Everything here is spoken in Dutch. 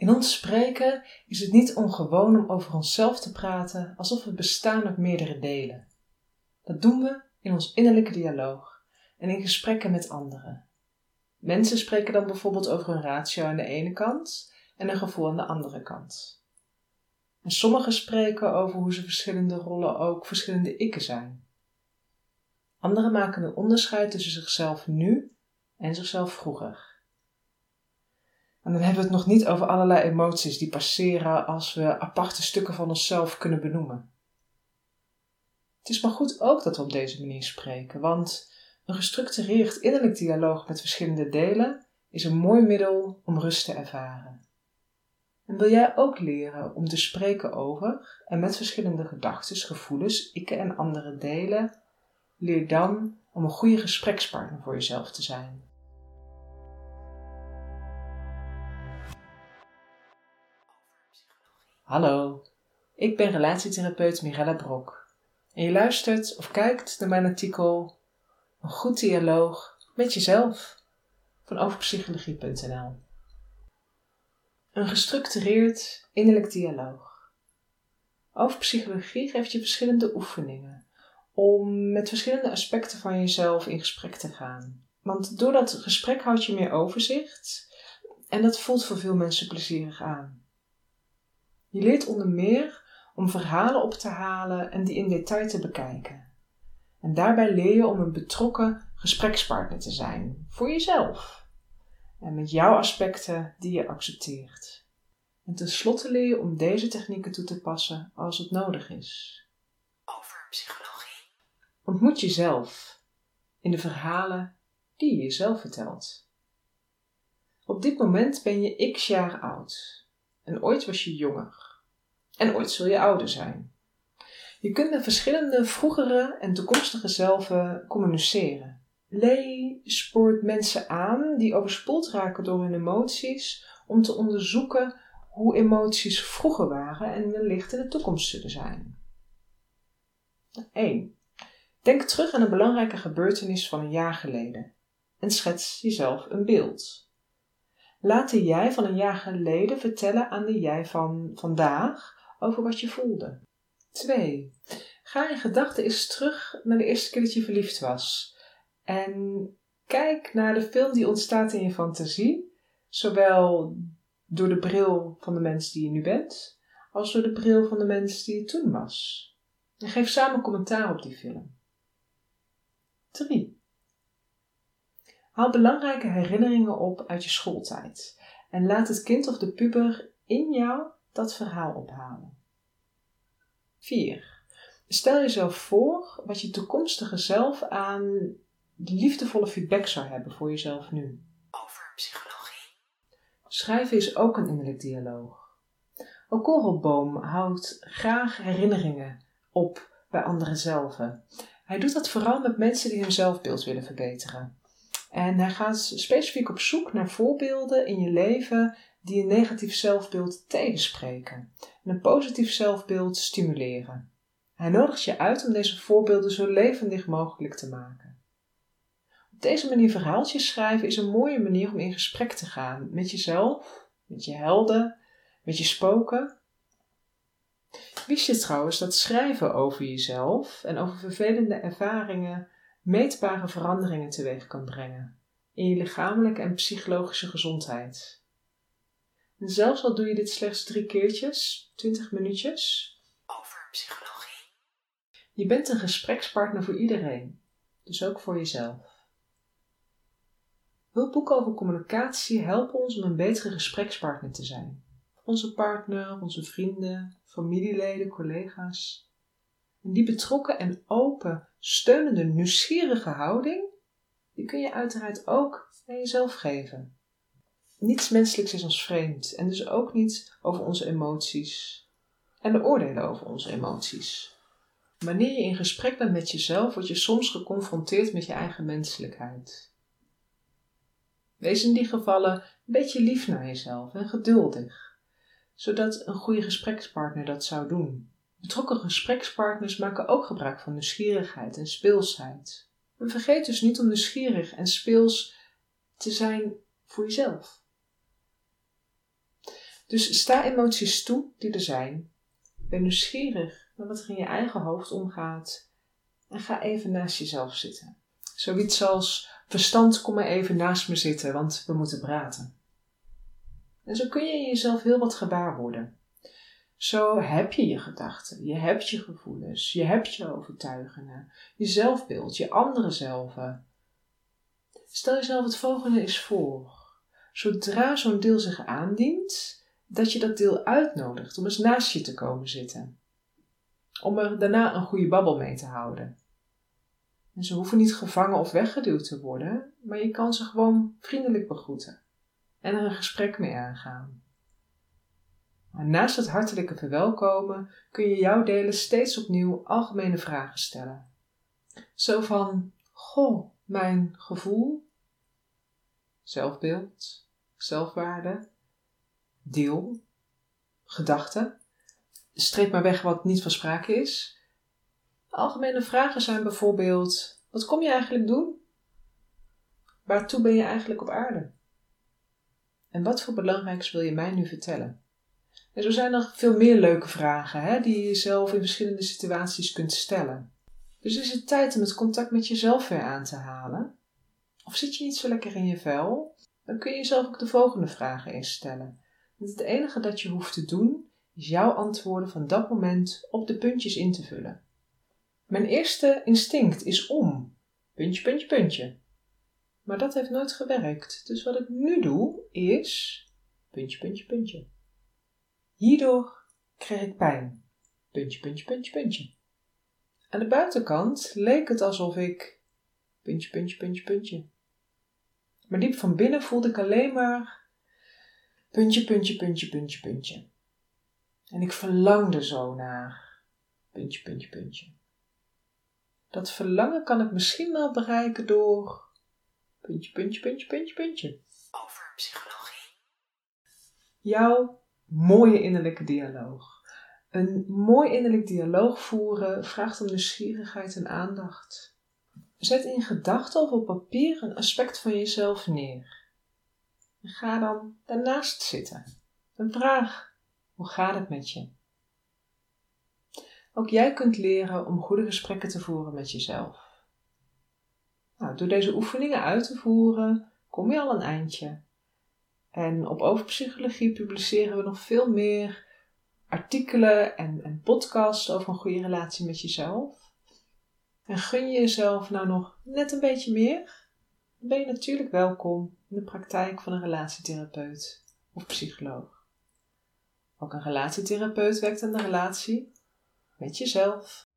In ons spreken is het niet ongewoon om over onszelf te praten alsof we bestaan uit meerdere delen. Dat doen we in ons innerlijke dialoog en in gesprekken met anderen. Mensen spreken dan bijvoorbeeld over een ratio aan de ene kant en een gevoel aan de andere kant. En sommigen spreken over hoe ze verschillende rollen ook verschillende ikken zijn. Anderen maken een onderscheid tussen zichzelf nu en zichzelf vroeger. En dan hebben we het nog niet over allerlei emoties die passeren als we aparte stukken van onszelf kunnen benoemen. Het is maar goed ook dat we op deze manier spreken, want een gestructureerd innerlijk dialoog met verschillende delen is een mooi middel om rust te ervaren. En wil jij ook leren om te spreken over en met verschillende gedachten, gevoelens, ikken en andere delen, leer dan om een goede gesprekspartner voor jezelf te zijn. Hallo, ik ben relatietherapeut Mirella Brok en je luistert of kijkt naar mijn artikel Een goed dialoog met jezelf van overpsychologie.nl. Een gestructureerd innerlijk dialoog. Overpsychologie geeft je verschillende oefeningen om met verschillende aspecten van jezelf in gesprek te gaan. Want door dat gesprek houd je meer overzicht en dat voelt voor veel mensen plezierig aan. Je leert onder meer om verhalen op te halen en die in detail te bekijken. En daarbij leer je om een betrokken gesprekspartner te zijn voor jezelf. En met jouw aspecten die je accepteert. En tenslotte leer je om deze technieken toe te passen als het nodig is. Over psychologie. Ontmoet jezelf in de verhalen die je jezelf vertelt. Op dit moment ben je x jaar oud en ooit was je jonger. En ooit zul je ouder zijn. Je kunt met verschillende vroegere en toekomstige zelven communiceren. Lee spoort mensen aan die overspoeld raken door hun emoties om te onderzoeken hoe emoties vroeger waren en wellicht in de toekomst zullen zijn. 1. Denk terug aan een belangrijke gebeurtenis van een jaar geleden en schets jezelf een beeld. Laat de jij van een jaar geleden vertellen aan de jij van vandaag over wat je voelde. 2. Ga in gedachten eens terug naar de eerste keer dat je verliefd was. En kijk naar de film die ontstaat in je fantasie, zowel door de bril van de mens die je nu bent, als door de bril van de mens die je toen was. En geef samen commentaar op die film. 3. Haal belangrijke herinneringen op uit je schooltijd en laat het kind of de puber in jou dat verhaal ophalen. 4. Stel jezelf voor wat je toekomstige zelf aan liefdevolle feedback zou hebben voor jezelf nu. Over psychologie. Schrijven is ook een innerlijk dialoog. Een korrelboom houdt graag herinneringen op bij anderen zelven. Hij doet dat vooral met mensen die hun zelfbeeld willen verbeteren. En hij gaat specifiek op zoek naar voorbeelden in je leven die een negatief zelfbeeld tegenspreken en een positief zelfbeeld stimuleren. Hij nodigt je uit om deze voorbeelden zo levendig mogelijk te maken. Op deze manier verhaaltjes schrijven is een mooie manier om in gesprek te gaan met jezelf, met je helden, met je spoken. Wist je trouwens dat schrijven over jezelf en over vervelende ervaringen meetbare veranderingen teweeg kan brengen in je lichamelijke en psychologische gezondheid? En zelfs al doe je dit slechts drie keertjes, 20 minuutjes. Over psychologie. Je bent een gesprekspartner voor iedereen, dus ook voor jezelf. Hulpboeken over communicatie helpen ons om een betere gesprekspartner te zijn. Onze partner, onze vrienden, familieleden, collega's. En die betrokken en open, steunende, nieuwsgierige houding, die kun je uiteraard ook aan jezelf geven. Niets menselijks is ons vreemd en dus ook niet over onze emoties en de oordelen over onze emoties. Wanneer je in gesprek bent met jezelf, word je soms geconfronteerd met je eigen menselijkheid. Wees in die gevallen een beetje lief naar jezelf en geduldig, zodat een goede gesprekspartner dat zou doen. Betrokken gesprekspartners maken ook gebruik van nieuwsgierigheid en speelsheid. En vergeet dus niet om nieuwsgierig en speels te zijn voor jezelf. Dus sta emoties toe die er zijn. Ben nieuwsgierig naar wat er in je eigen hoofd omgaat. En ga even naast jezelf zitten. Zoiets als: verstand, kom maar even naast me zitten, want we moeten praten. En zo kun je jezelf heel wat gebaar worden. Zo heb je je gedachten, je hebt je gevoelens, je hebt je overtuigingen, je zelfbeeld, je andere zelven. Stel jezelf het volgende eens voor. Zodra zo'n deel zich aandient, dat je dat deel uitnodigt om eens naast je te komen zitten. Om er daarna een goede babbel mee te houden. En ze hoeven niet gevangen of weggeduwd te worden, maar je kan ze gewoon vriendelijk begroeten en er een gesprek mee aangaan. Maar naast het hartelijke verwelkomen kun je jouw delen steeds opnieuw algemene vragen stellen. Zo van: Goh, mijn gevoel, zelfbeeld, zelfwaarde, deel, gedachte. Streep maar weg wat niet van sprake is. Algemene vragen zijn bijvoorbeeld: Wat kom je eigenlijk doen? Waartoe ben je eigenlijk op aarde? En wat voor belangrijks wil je mij nu vertellen? En zo zijn er veel meer leuke vragen hè, die je zelf in verschillende situaties kunt stellen. Dus is het tijd om het contact met jezelf weer aan te halen? Of zit je niet zo lekker in je vel? Dan kun je jezelf ook de volgende vragen eens stellen. het enige dat je hoeft te doen, is jouw antwoorden van dat moment op de puntjes in te vullen. Mijn eerste instinct is om. Puntje, puntje, puntje. Maar dat heeft nooit gewerkt. Dus wat ik nu doe is. Puntje, puntje, puntje. Hierdoor kreeg ik pijn. Puntje, puntje, puntje, puntje. Aan de buitenkant leek het alsof ik. Puntje, puntje, puntje, puntje. Maar diep van binnen voelde ik alleen maar. Puntje, puntje, puntje, puntje, puntje. En ik verlangde zo naar. Puntje, puntje, puntje. Dat verlangen kan ik misschien wel bereiken door. Puntje, puntje, puntje, puntje, puntje. Over psychologie. Jouw mooie innerlijke dialoog. Een mooi innerlijk dialoog voeren vraagt om nieuwsgierigheid en aandacht. Zet in gedachten of op papier een aspect van jezelf neer. En ga dan daarnaast zitten. Een vraag: hoe gaat het met je? Ook jij kunt leren om goede gesprekken te voeren met jezelf. Nou, door deze oefeningen uit te voeren, kom je al een eindje. En op Overpsychologie publiceren we nog veel meer artikelen en, podcasts over een goede relatie met jezelf. En gun je jezelf nou nog net een beetje meer? Dan ben je natuurlijk welkom in de praktijk van een relatietherapeut of psycholoog. Ook een relatietherapeut werkt aan de relatie met jezelf